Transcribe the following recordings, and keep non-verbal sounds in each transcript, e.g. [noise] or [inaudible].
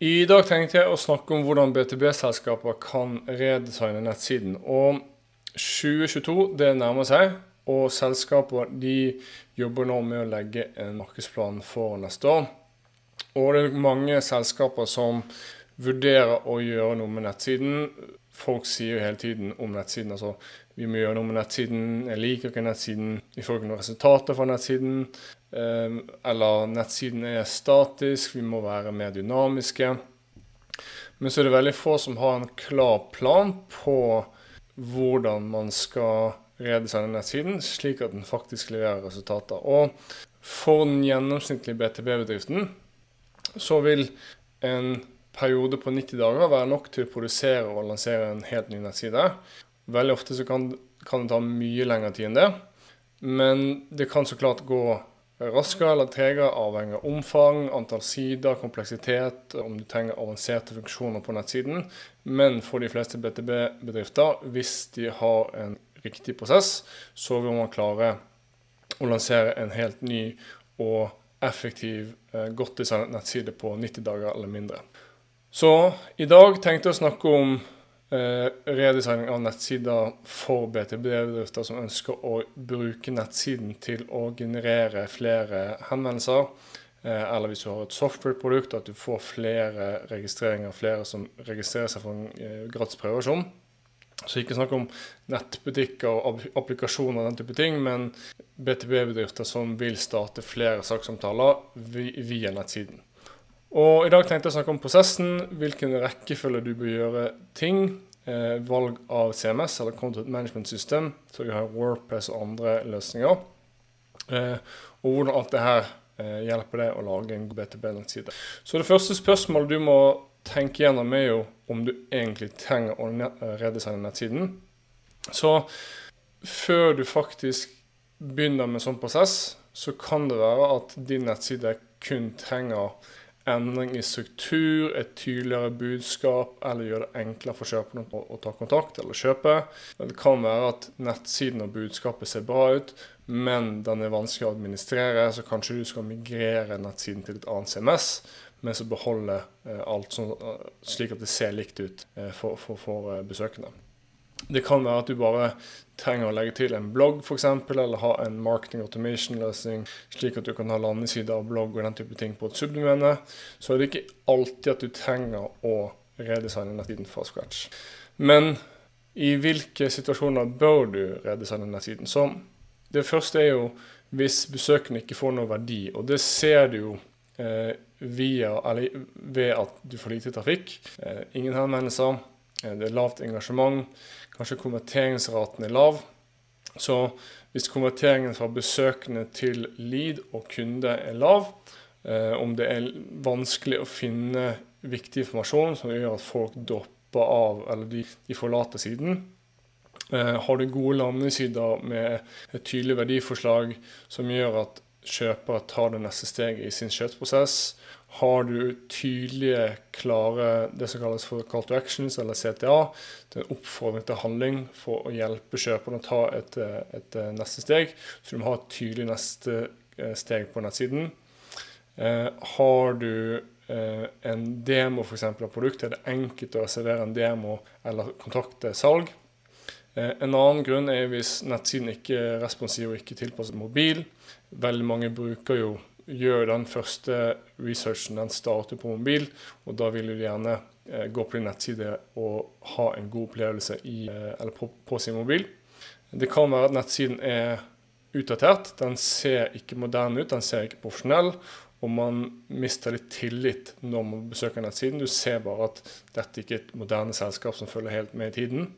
I dag tenkte jeg å snakke om hvordan BTB-selskaper kan redesigne nettsiden. Og 2022 det nærmer seg, og selskaper de jobber nå med å legge en markedsplan for neste år. Og det er mange selskaper som vurderer å gjøre noe med nettsiden. Folk sier jo hele tiden om nettsiden altså vi må gjøre noe med nettsiden, jeg liker ikke nettsiden, vi får ikke noen resultater fra nettsiden. Ehm, eller nettsiden er statisk, vi må være mer dynamiske. Men så er det veldig få som har en klar plan på hvordan man skal redesigne nettsiden, slik at den faktisk leverer resultater. Og for den gjennomsnittlige BTB-bedriften så vil en periode på 90 dager være nok til å produsere og lansere en helt ny nettside. Veldig ofte så kan, kan det ta mye lengre tid enn det. Men det kan så klart gå raskere eller tregere, avhengig av omfang, antall sider, kompleksitet, om du trenger avanserte funksjoner på nettsiden. Men for de fleste BTB-bedrifter, hvis de har en riktig prosess, så vil man klare å lansere en helt ny og effektiv, eh, godt designet nettside på 90 dager eller mindre. Så i dag tenkte jeg å snakke om redesigning av nettsider for BTB-bedrifter som ønsker å bruke nettsiden til å generere flere henvendelser. Eh, eller hvis du har et software-produkt, at du får flere registreringer, flere som registrerer seg for en eh, gratis prøveversjon. Så ikke snakk om nettbutikker og applikasjoner og den type ting, men BTB-bedrifter som vil starte flere saksomtaler via nettsiden. Og I dag tenkte jeg å snakke om prosessen, hvilken rekkefølge du bør gjøre ting. Eh, valg av CMS, eller Content Management System, så vi har Wordpress og andre løsninger. Eh, og hvordan alt det her eh, hjelper deg å lage en BTB-nettside. Så det første spørsmålet du må tenke gjennom, er jo om du egentlig trenger å redesigne nettsiden. Så før du faktisk begynner med en sånn prosess, så kan det være at din nettside kun trenger endring i struktur, et tydeligere budskap, eller gjøre det enklere for kjøperne å, ta kontakt eller kjøpe. Det kan være at nettsiden og budskapet ser bra ut, men den er vanskelig å administrere, så kanskje du skal migrere nettsiden til et annet CMS, men så beholde eh, alt sånn, eh, slik at det ser likt ut eh, for, for, for besøkende. Det kan være at du bare trenger å legge til en blogg f.eks., eller ha en marketing automation-løsning, slik at du kan ha landesider av blogg og den type ting på et subdomene. Så er det ikke alltid at du trenger å redesigne nettsiden fra scratch. Men i hvilke situasjoner bør du redesigne nettsiden? Så det første er jo hvis besøkende ikke får noe verdi, og det ser du jo eh, via, ved at du får lite trafikk. Eh, ingen henvendelser, det er lavt engasjement kanskje konverteringsraten er lav. Så hvis konverteringen fra besøkende til lead og kunde er lav, eh, om det er vanskelig å finne viktig informasjon som gjør at folk dropper av eller de, de forlater siden, eh, har du gode landingssider med et tydelig verdiforslag som gjør at kjøpere tar det neste steget i sin kjøpsprosess, har du tydelige, klare det som kalles for call to actions, eller CTA, det er en oppfordring til handling for å hjelpe kjøperne å ta et, et, eh, neste steg. Så du må ha et tydelig neste eh, steg på nettsiden. Eh, har du eh, en demo for eksempel, av produktet, er det enkelt å reservere en demo eller kontakte salg. Eh, en annen grunn er hvis nettsiden ikke er responsiv og ikke tilpasset mobil. Veldig mange bruker jo gjør den første researchen, den starter på mobil. Og da vil du gjerne eh, gå på din nettside og ha en god opplevelse i, eh, på, på, sin mobil. Det kan være at nettsiden er utdatert. Den ser ikke moderne ut, den ser ikke profesjonell. Og man mister litt tillit når man besøker nettsiden. Du ser bare at dette ikke er et moderne selskap som følger helt med i tiden.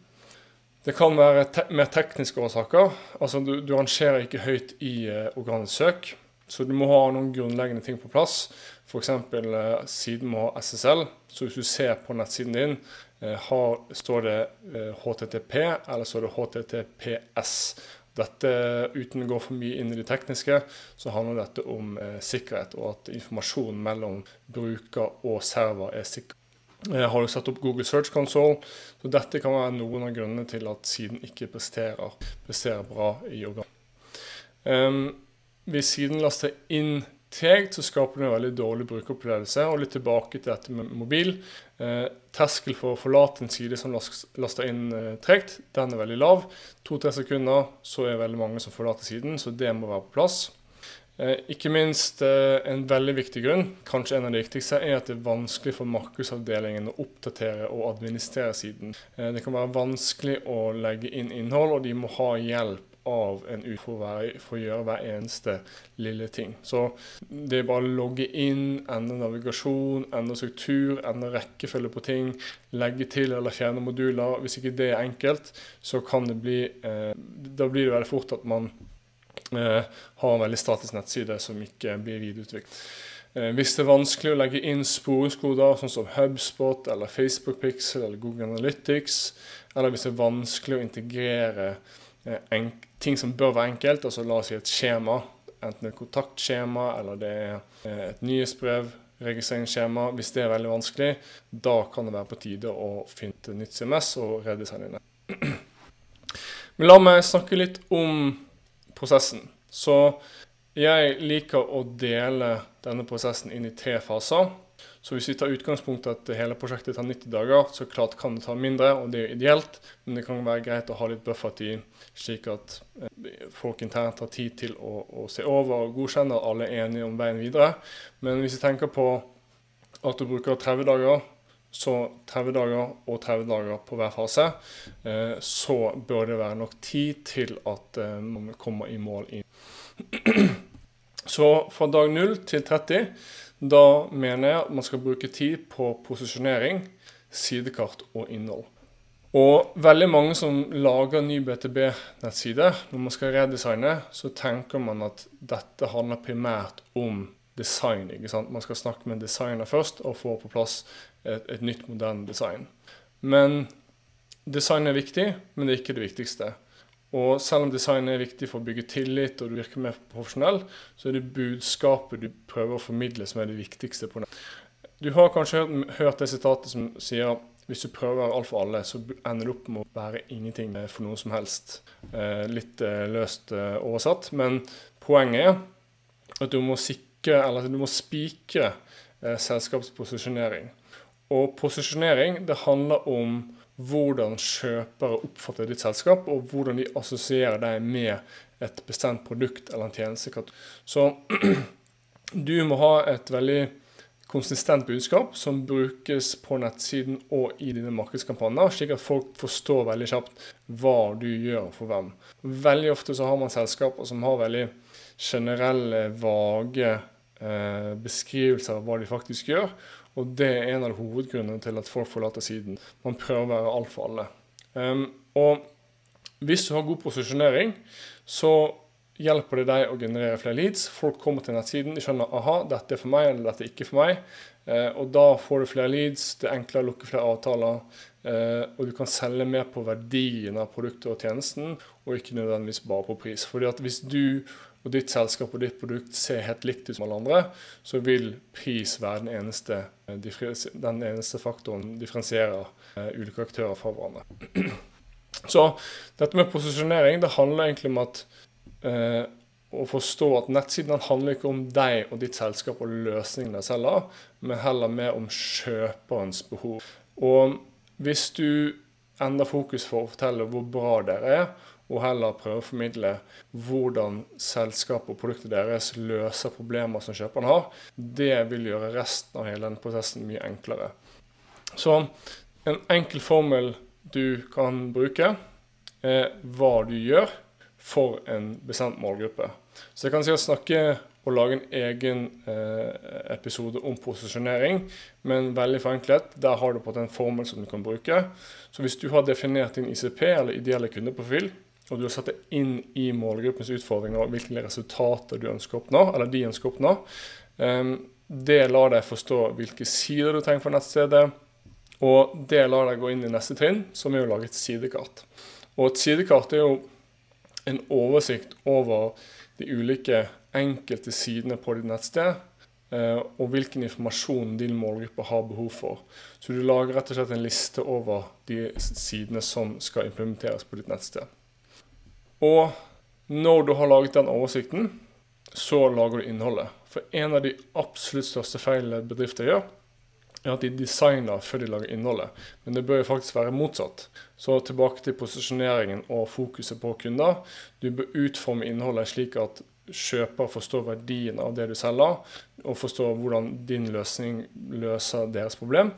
Det kan være te mer tekniske årsaker. Altså du, du rangerer ikke høyt i eh, organisk søk. Så du må ha noen grunnleggende ting på plass. F.eks. Eh, siden må ha SSL. Så hvis du ser på nettsiden din, eh, har, står det eh, HTTP eller står det HTTPS. Dette, Uten å gå for mye inn i det tekniske, så handler dette om eh, sikkerhet, og at informasjonen mellom bruker og server er sikker. Eh, har du satt opp Google Search Console, så dette kan være noen av grunnene til at siden ikke presterer, presterer bra i organ. Um, hvis siden laster inn tregt, så skaper du en veldig dårlig brukeropplevelse. Og litt tilbake til dette med mobil. Eh, terskel for å forlate en side som laster inn eh, tregt, den er veldig lav. To-tre sekunder, så er veldig mange som forlater siden, så det må være på plass. Eh, ikke minst eh, en veldig viktig grunn, kanskje en av de viktigste, er at det er vanskelig for markedsavdelingen å oppdatere og administrere siden. Eh, det kan være vanskelig å legge inn innhold, og de må ha hjelp av en ut for, for, å gjøre hver eneste lille ting. Så det er bare å logge inn, endre navigasjon, endre struktur, endre rekkefølge på ting, legge til eller fjerne moduler. Hvis ikke det er enkelt, så kan det bli eh, Da blir det veldig fort at man eh, har en veldig statisk nettside som ikke blir videreutviklet. Eh, hvis det er vanskelig å legge inn sporingskoder sånn som HubSpot eller Facebook Pixel eller Google Analytics, eller hvis det er vanskelig å integrere eh, ting som bør være enkelt, altså la oss si et skjema, enten et kontaktskjema eller det er eh, et nyhetsbrev, registreringsskjema. Hvis det er veldig vanskelig, da kan det være på tide å finne et nytt CMS og redesigne det. [clears throat] Men la meg snakke litt om prosessen. Så jeg liker å dele denne prosessen inn i tre faser. Så hvis vi tar utgangspunkt i at hele prosjektet tar 90 dager, så klart kan det ta mindre, og det er jo ideelt, men det kan være greit å ha litt buffertid, slik at eh, folk internt har tid til å, å se over og godkjenne at alle er enige om veien videre. Men hvis vi tenker på at du bruker 30 dager, så 30 dager og 30 dager på hver fase, eh, så bør det være nok tid til at eh, man kommer i mål. [clears throat] Så fra dag 0 til 30, da mener jeg at man skal bruke tid på posisjonering, sidekart og innhold. Og veldig mange som lager ny BTB-nettside, når man skal redesigne, så tenker man at dette handler primært om design. ikke sant? Man skal snakke med designer først og få på plass et, et nytt, moderne design. Men design er viktig, men det er ikke det viktigste. Og selv om design er viktig for å bygge tillit og du virker mer profesjonell, så er det budskapet du prøver å formidle som er det viktigste på nett. Du har kanskje hørt, det sitatet som sier hvis du prøver alt for alle, så ender det opp med å være ingenting for noen som helst. Eh, litt eh, løst eh, oversatt. Men poenget er at du må sikre eller du må spikre eh, selskapsposisjonering. Og posisjonering det handler om hvordan kjøpere oppfatter ditt selskap, og hvordan de assosierer deg med et bestemt produkt eller en tjenestekategori. Så [clears throat] du må ha et veldig konsistent budskap som brukes på nettsiden og i dine markedskampanjer, slik at folk forstår veldig kjapt hva du gjør for hvem. Veldig ofte så har man selskaper som har veldig generelle, vage eh, beskrivelser av hva de faktisk gjør. Og det er en av hovedgrunnene til at folk forlater siden. Man prøver å være alt for alle. Um, og hvis du har god posisjonering, så hjelper det deg å generere flere leads. Folk kommer til nettsiden, de skjønner aha, dette er for meg, eller dette er ikke for meg. Eh, og da får du flere leads, det er enklere å lukke flere avtaler. Eh, og du kan selge mer på verdien av produktet og tjenesten, og ikke nødvendigvis bare på pris. Fordi at hvis du og ditt selskap og ditt produkt ser helt likt ut som alle andre, så vil pris være den eneste, eh, den eneste faktoren differensierer uh, ulike aktører fra hverandre. [clears throat] Så dette med posisjonering det handler egentlig om at eh, å forstå at nettsiden handler ikke om deg og ditt selskap og løsningene de selger, men heller mer om kjøperens behov. Og hvis du endrer fokus for å fortelle hvor bra dere er, og heller prøve å formidle hvordan selskapet og produktet deres løser problemer som kjøperen har, det vil gjøre resten av hele den prosessen mye enklere. Så en enkel formel du kan bruke, er hva du gjør for en bestemt målgruppe. Så jeg kan si å snakke og lage en egen eh, episode om posisjonering, men veldig forenklet. Der har du på en formel som du kan bruke. Så hvis du har definert din ICP, eller ideelle kundeprofil, og du har satt det inn i målgruppens utfordringer og hvilke resultater du ønsker å oppnå, eller de ønsker å oppnå. eh, det lar deg forstå hvilke sider du trenger for nettstedet, og det lar deg gå inn i neste trinn, som er å lage et sidekart. Og et sidekart er jo en oversikt over de ulike enkelte sidene på ditt nettsted, eh, og hvilken informasjon din målgruppe har behov for. Så du lager rett og slett en liste over de sidene som skal implementeres på ditt nettsted. Og når du har laget den oversikten, så lager du innholdet. For en av de absolutt største feilene bedrifter gjør, er at de designer før de lager innholdet. Men det bør jo faktisk være motsatt. Så tilbake til posisjoneringen og fokuset på kunder. Du bør utforme innholdet slik at kjøper forstår verdien av det du selger, og forstår hvordan din løsning løser deres problem.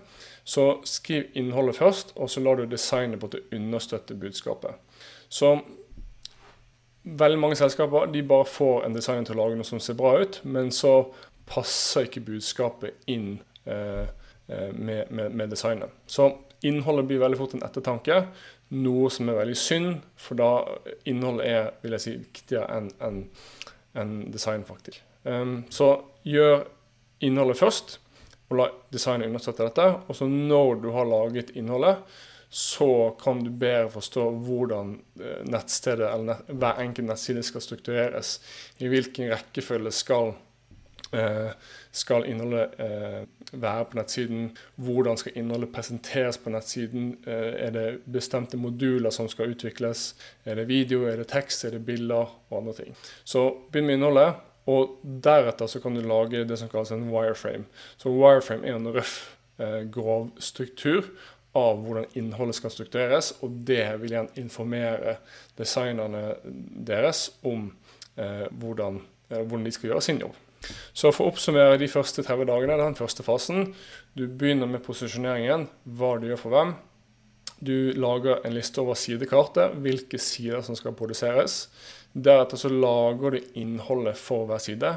Så skriv innholdet først, og så lar du designet på å understøtte budskapet. Så veldig mange selskaper de bare får en designer til å lage noe som ser bra ut, men så passer ikke budskapet inn eh med, med, med, designet. Så innholdet blir veldig fort en ettertanke, noe som er veldig synd, for da innholdet er vil jeg si, viktigere enn en, en design, faktisk. Um, så gjør innholdet først, og la designet understøtte dette. Og så når du har laget innholdet, så kan du bedre forstå hvordan eh, nettstedet eller nett, hver enkelt nettside skal struktureres. I hvilken rekkefølge skal, eh, skal innholdet eh, være på nettsiden? Hvordan skal innholdet presenteres på nettsiden? Er det bestemte moduler som skal utvikles? Er det video, er det tekst, er det bilder og andre ting? Så begynn med innholdet. Og deretter så kan du lage det som kalles en wireframe. Så wireframe er en røff, eh, grov struktur av hvordan innholdet skal struktureres, og det vil igjen informere designerne deres om eh, hvordan, eh, hvordan, de skal gjøre sin jobb. Så for å oppsummere de første 30 dagene, den første fasen Du begynner med posisjoneringen, hva du gjør for hvem. Du lager en liste over sidekartet, hvilke sider som skal produseres. Deretter så lager du innholdet for hver side,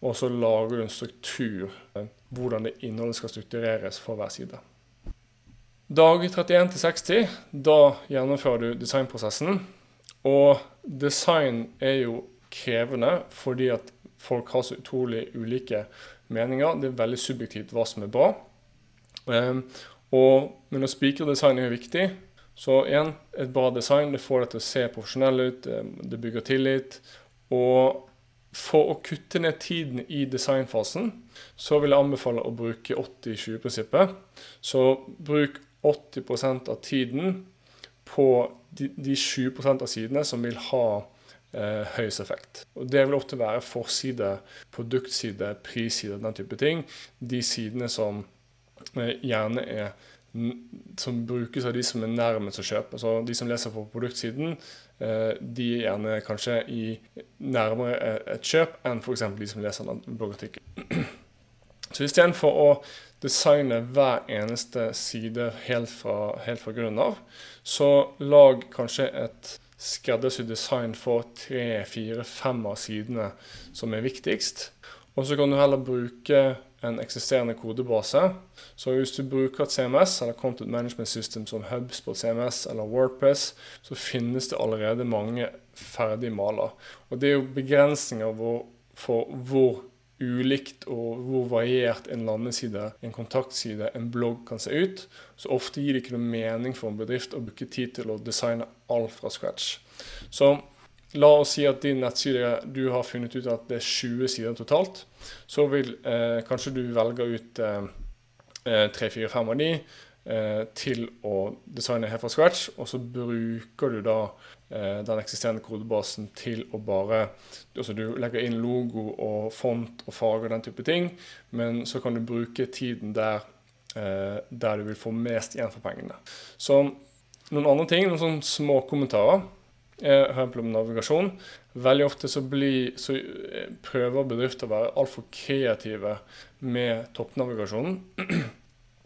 og så lager du en struktur, eh, hvordan det innholdet skal struktureres for hver side. Dag 31 til 60, da gjennomfører du designprosessen. Og design er jo krevende fordi at folk har så utrolig ulike meninger. Det er veldig subjektivt hva som er bra. Um, og, men å spikre design er viktig. Så igjen, et bra design det får deg til å se profesjonell ut, ehm, det bygger tillit. Og for å kutte ned tiden i designfasen, så vil jeg anbefale å bruke 80-20-prinsippet. Så bruk 80% av tiden på de, de 20% av sidene som vil ha eh, høyest effekt. Og Det vil ofte være forside, produktside, prisside, den type ting. De sidene som eh, gjerne er som brukes av de som er nærmest å kjøpe. Så De som leser på produktsiden, eh, de er gjerne kanskje i nærmere et kjøp enn f.eks. de som leser en bloggartikkel. [clears throat] Så istedenfor å designe hver eneste side helt fra, helt fra grunnen av, så lag kanskje et skreddersydd design for tre, fire, fem av sidene som er viktigst. Og så kan du heller bruke en eksisterende kodebase. Så hvis du bruker et CMS eller Content Management System som HubSpot CMS eller Wordpress, så finnes det allerede mange ferdige maler. Og det er jo begrensninger for hvor ulikt og hvor variert en landeside, en kontaktside, en blogg kan se ut. Så ofte gir det ikke noe mening for en bedrift å bruke tid til å designe alt fra scratch. Så la oss si at din nettside du har funnet ut at det er 20 sider totalt. Så vil eh, kanskje du velge ut eh, 3-4-5 eh, av de eh, til å designe helt fra scratch, og så bruker du da den eksisterende kodebasen til å bare altså Du legger inn logo og font og farge og den type ting, men så kan du bruke tiden der, eh, der du vil få mest igjen for pengene. Så noen andre ting, noen sånne små kommentarer. Eksempel om navigasjon. Veldig ofte så, blir, så eh, prøver bedrifter å være altfor kreative med toppnavigasjonen. [clears throat]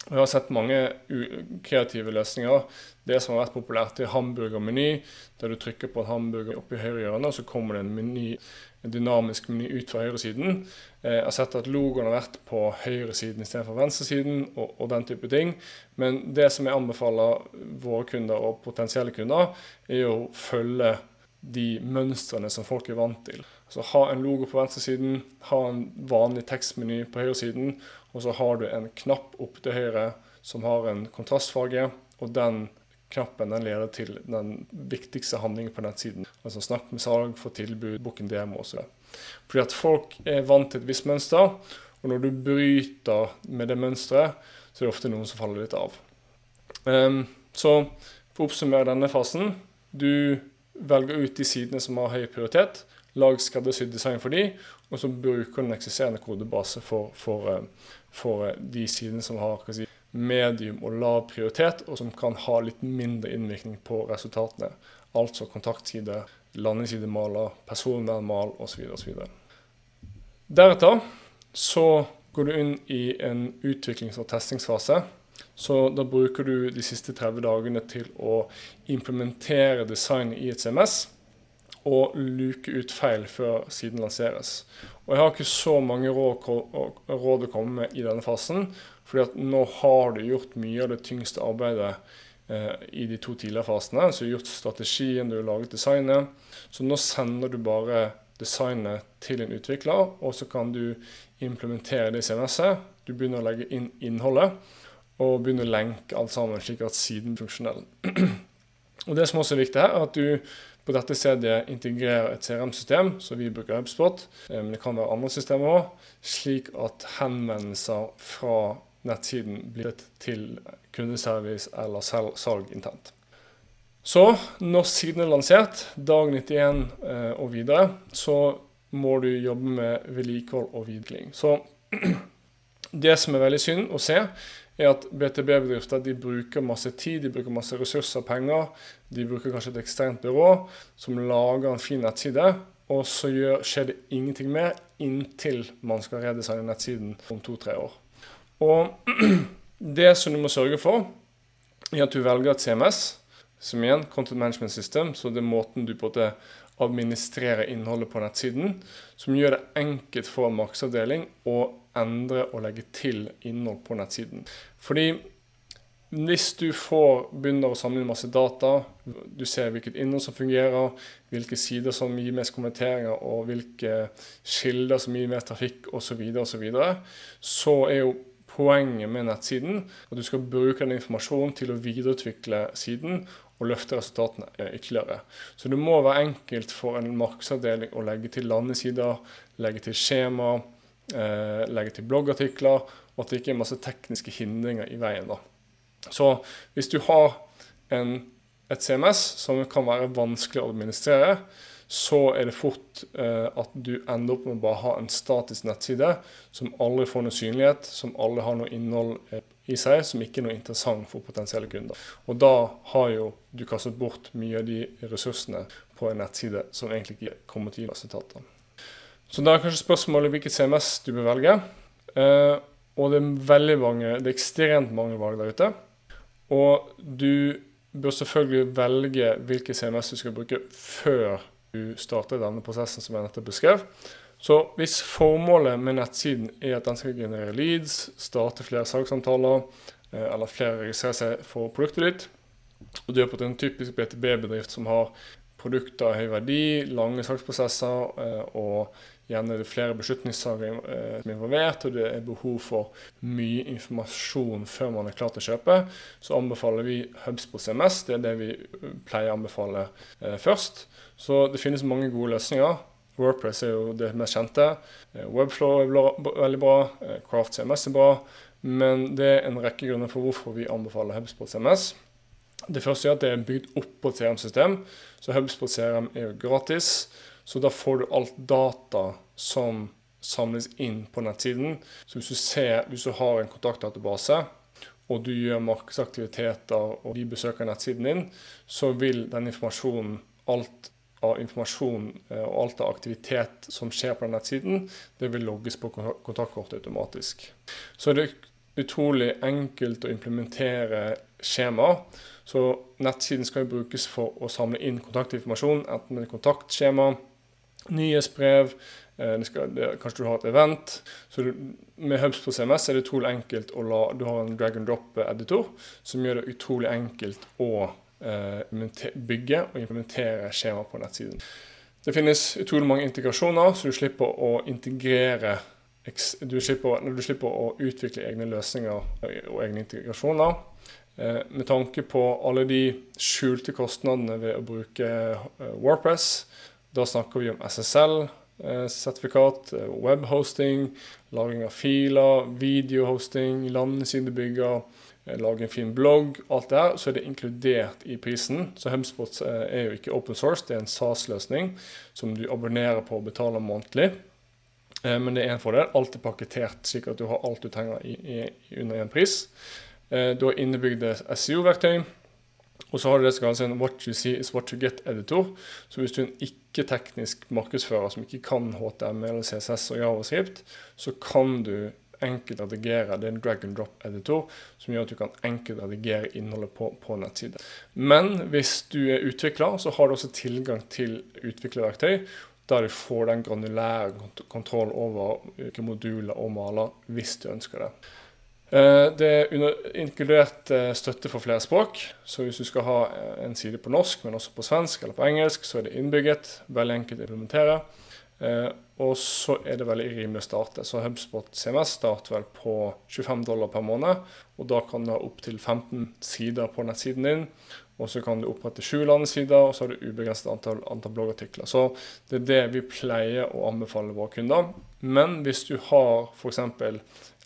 Jeg har sett mange kreative løsninger. Det som har vært populært, er hamburgermeny, der du trykker på en hamburger oppi høyre hjørne, og så kommer det en, meny, en dynamisk meny ut fra høyresiden. Eh, jeg har sett at logoen har vært på høyresiden istedenfor venstresiden, og, og den type ting. Men det som jeg anbefaler våre kunder og potensielle kunder, er å følge de mønstrene som folk er vant til. Så ha en logo på venstresiden, ha en vanlig tekstmeny på høyresiden, og så har du en knapp opp til høyre som har en kontrastfarge, og den knappen den leder til den viktigste handlingen på nettsiden. Altså snakk med salg, få tilbud, book en demo osv. Fordi at folk er vant til et visst mønster, og når du bryter med det mønsteret, så er det ofte noen som faller litt av. Um, så for å oppsummere denne fasen du velger ut de sidene som har høy prioritet. Lag skreddersydd design for de, og så bruker du en eksisterende kodebase for, for, eh, for de sidene som har si, medium og lav prioritet, og som kan ha litt mindre innvirkning på resultatene. Altså kontaktside, landingsidemaler, personvernmal osv. osv. Deretter så går du inn i en utviklings- og testingsfase. Så da bruker du de siste 30 dagene til å implementere designet i et CMS og luke ut feil før siden lanseres. Og Jeg har ikke så mange råd, å komme med i denne fasen, fordi at nå har du gjort mye av det tyngste arbeidet eh, i de to tidligere fasene. Så du har gjort strategien, du har laget designet. Så nå sender du bare designet til en utvikler, og så kan du implementere det i CMS-et. Du begynner å legge inn innholdet og begynner å lenke alt sammen, slik at siden er funksjonell. [clears throat] og Det som også er viktig her, er at du på dette stedet integrerer et CRM-system, så vi bruker HubSpot. Eh, men det kan være andre systemer òg, slik at henvendelser fra nettsiden blir til kundeservice eller salg internt. Så når siden er lansert, dag 91 eh, og videre, så må du jobbe med vedlikehold og videreutvikling. Så [clears throat] det som er veldig synd å se, er at BTB-bedrifter de bruker masse tid, de bruker masse ressurser og penger. De bruker kanskje et eksternt byrå som lager en fin nettside, og så gjør, skjer det ingenting med inntil man skal redesigne nettsiden om to-tre år. Og [clears throat] det som du må sørge for, er at du velger et CMS, som igjen Content Management System, så det er måten du på en administrerer innholdet på nettsiden, som gjør det enkelt for markedsavdeling å endre og legge til innhold på nettsiden. Fordi hvis du får, begynner å samle inn masse data, du ser hvilket innhold som fungerer, hvilke sider som gir mest kommenteringer, og hvilke kilder som gir mer trafikk osv., så, og så, videre, så er jo poenget med nettsiden at du skal bruke den informasjonen til å videreutvikle siden og løfte resultatene ytterligere. Så det må være enkelt for en markedsavdeling å legge til landesider, legge til skjema, eh, legge til bloggartikler, og at det ikke er masse tekniske hindringer i veien. da. Så hvis du har en, et CMS som kan være vanskelig å administrere, så er det fort eh, at du ender opp med å bare ha en statisk nettside som aldri får noe synlighet, som aldri har noe innhold eh, i seg, som ikke er noe interessant for potensielle kunder. Og da har jo du kastet bort mye av de ressursene på en nettside som egentlig ikke kommer til å gi resultater. Så da er kanskje spørsmålet hvilket CMS du bør velge. Eh, og det er veldig mange, det er ekstremt mange valg der ute. Og du bør selvfølgelig velge hvilket CMS du skal bruke før starter denne prosessen som jeg nettopp beskrev. Så hvis formålet med nettsiden er at den skal generere leads, starte flere salgssamtaler eh, eller flere registrerer seg for produktet ditt, og du er på en typisk BTB-bedrift som har produkter av høy verdi, lange salgsprosesser eh, og gjerne flere beslutningstakere er involvert, og det er behov for mye informasjon før man er klar til å kjøpe, så anbefaler vi HubSpot CMS. Det er det vi pleier å anbefale først. Så det finnes mange gode løsninger. Wordpress er jo det mest kjente. Eh, Webflow er veldig bra. Eh, Craft CMS er bra. Men det er en rekke grunner for hvorfor vi anbefaler HubSpot CMS. Det første er at det er bygd opp på et CRM-system. Så HubSpot CRM er jo gratis. Så da får du alt data som samles inn på nettsiden. Så hvis du, ser, hvis du har en kontaktdatabase, og du gjør markedsaktiviteter, og de besøker nettsiden din, så vil den informasjonen, alt av informasjon eh, og alt av aktivitet som skjer på den nettsiden, det vil logges på kontaktkortet automatisk. Så det er utrolig enkelt å implementere skjemaer. Så nettsiden skal jo brukes for å samle inn kontaktinformasjon, enten med kontaktskjema, nyhetsbrev, Det skal, det, kanskje du har et event. Så du, med Hubs på CMS er det utrolig enkelt å la Du har en drag and drop-editor som gjør det utrolig enkelt å Eh, bygge og implementere skjema på nettsiden. Det finnes utrolig mange integrasjoner, så du slipper å integrere du slipper, du slipper å utvikle egne løsninger og egne integrasjoner. Eh, med tanke på alle de skjulte kostnadene ved å bruke eh, Warpress, da snakker vi om SSL-sertifikat, webhosting, lagring av filer, videohosting, landesidebygger Eh, lage en fin blogg, alt det her, så er det inkludert i prisen. Så HubSpot eh, er jo ikke open source, det er en SAS-løsning som du abonnerer på og betaler månedlig. Eh, men det er en fordel. Alt er pakketert, slik at du har alt du trenger i, i, under én pris. Eh, du har innebygde SEO-verktøy. Og så har du det som kalles en What you see is what you get-editor. Så hvis du er en ikke-teknisk markedsfører som ikke kan HTML, CSS og Javascript, så kan du enkelt redigere. Det er en drag and drop-editor som gjør at du kan enkelt redigere innholdet på, på nettside. Men hvis du er utvikler, så har du også tilgang til utviklerverktøy. Der du får den granulære kontroll over hvilke moduler og maler hvis du ønsker det. Eh, det er inkludert eh, støtte for flere språk. Så hvis du skal ha eh, en side på norsk, men også på svensk eller på engelsk, så er det innbygget. Veldig enkelt å implementere. Og så er det veldig rimelig å starte. Så HubSpot CMS starter vel på 25 dollar per måned. Og da kan du ha opptil 15 sider på nettsiden din. Og så kan du opprette sju landesider, og så har du ubegrenset antall, antall bloggartikler. Så det er det vi pleier å anbefale våre kunder. Men hvis du har f.eks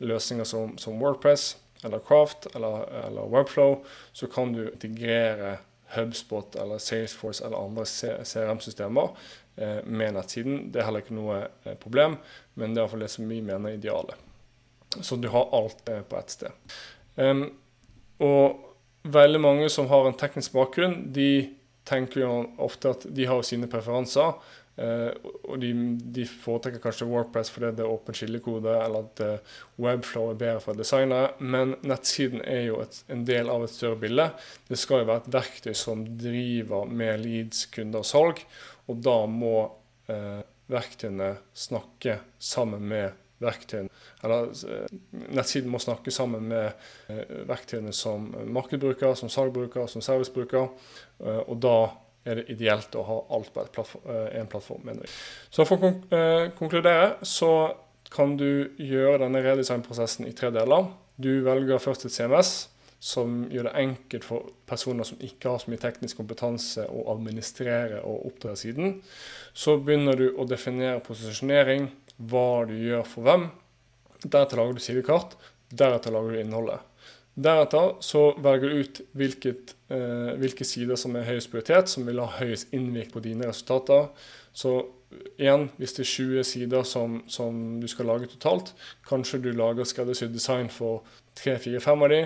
løsninger som, som, Wordpress eller Craft eller, eller, Webflow, så kan du integrere Hubspot eller Salesforce eller andre CRM-systemer eh, med nettsiden. Det er heller ikke noe eh, problem, men det er iallfall det som vi mener er idealet. Så du har alt det på ett sted. Um, og veldig mange som har en teknisk bakgrunn, de tenker jo ofte at de har sine preferanser. Uh, og de, de, foretrekker kanskje Warpress fordi det er åpen skillekode, eller at uh, Webflow er bedre for designere. Men nettsiden er jo et, en del av et større bilde. Det skal jo være et verktøy som driver med leads, kunder og salg. Og da må uh, verktøyene snakke sammen med verktøyene. Eller nettsiden må snakke sammen med verktøyene som markedbruker, som salgbruker, som servicebruker. og da er det ideelt å ha alt på en plattform. mener jeg. Så For å eh, konkludere så kan du gjøre denne redesignprosessen i tre deler. Du velger først et CMS som gjør det enkelt for personer som ikke har så mye teknisk kompetanse, å administrere og oppdra siden. Så begynner du å definere posisjonering, hva du gjør for hvem. Deretter lager du sidekart. Deretter lager du innholdet. Deretter så velger du ut hvilket, eh, hvilke sider som er høyest prioritet, som vil ha høyest innvirk på dine resultater. Så igjen, hvis det er 20 sider som, som du skal lage totalt, kanskje du lager skreddersydd design for 3-4-5 av de,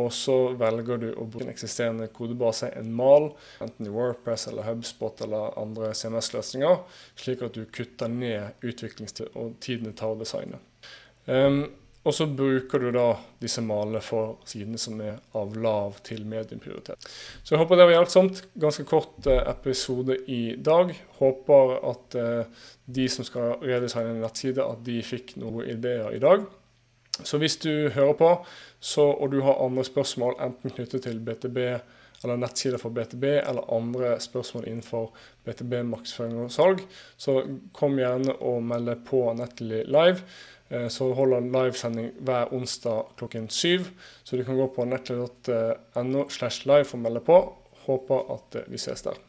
og så velger du å bruke en eksisterende kodebase, en mal, enten i Wordpress eller Hubspot eller andre CMS-løsninger, slik at du kutter ned utviklingstid og tiden det tar å designe. Um, og så bruker du da disse malene for sidene som er av lav til mediumprioritet. Så jeg håper det var hjelpsomt. Ganske kort eh, episode i dag. Håper at eh, de som skal redesigne en nettside, at de fikk noen ideer i dag. Så hvis du hører på, så, og du har andre spørsmål, enten knyttet til BTB eller nettsider for BTB, eller andre spørsmål innenfor BTB, markedsføring og salg, så kom gjerne og meld deg på Nettly Live. Eh, så holder livesending hver onsdag klokken syv. Så du kan gå på nettlig.no slash live for å melde på. Håper at eh, vi ses der.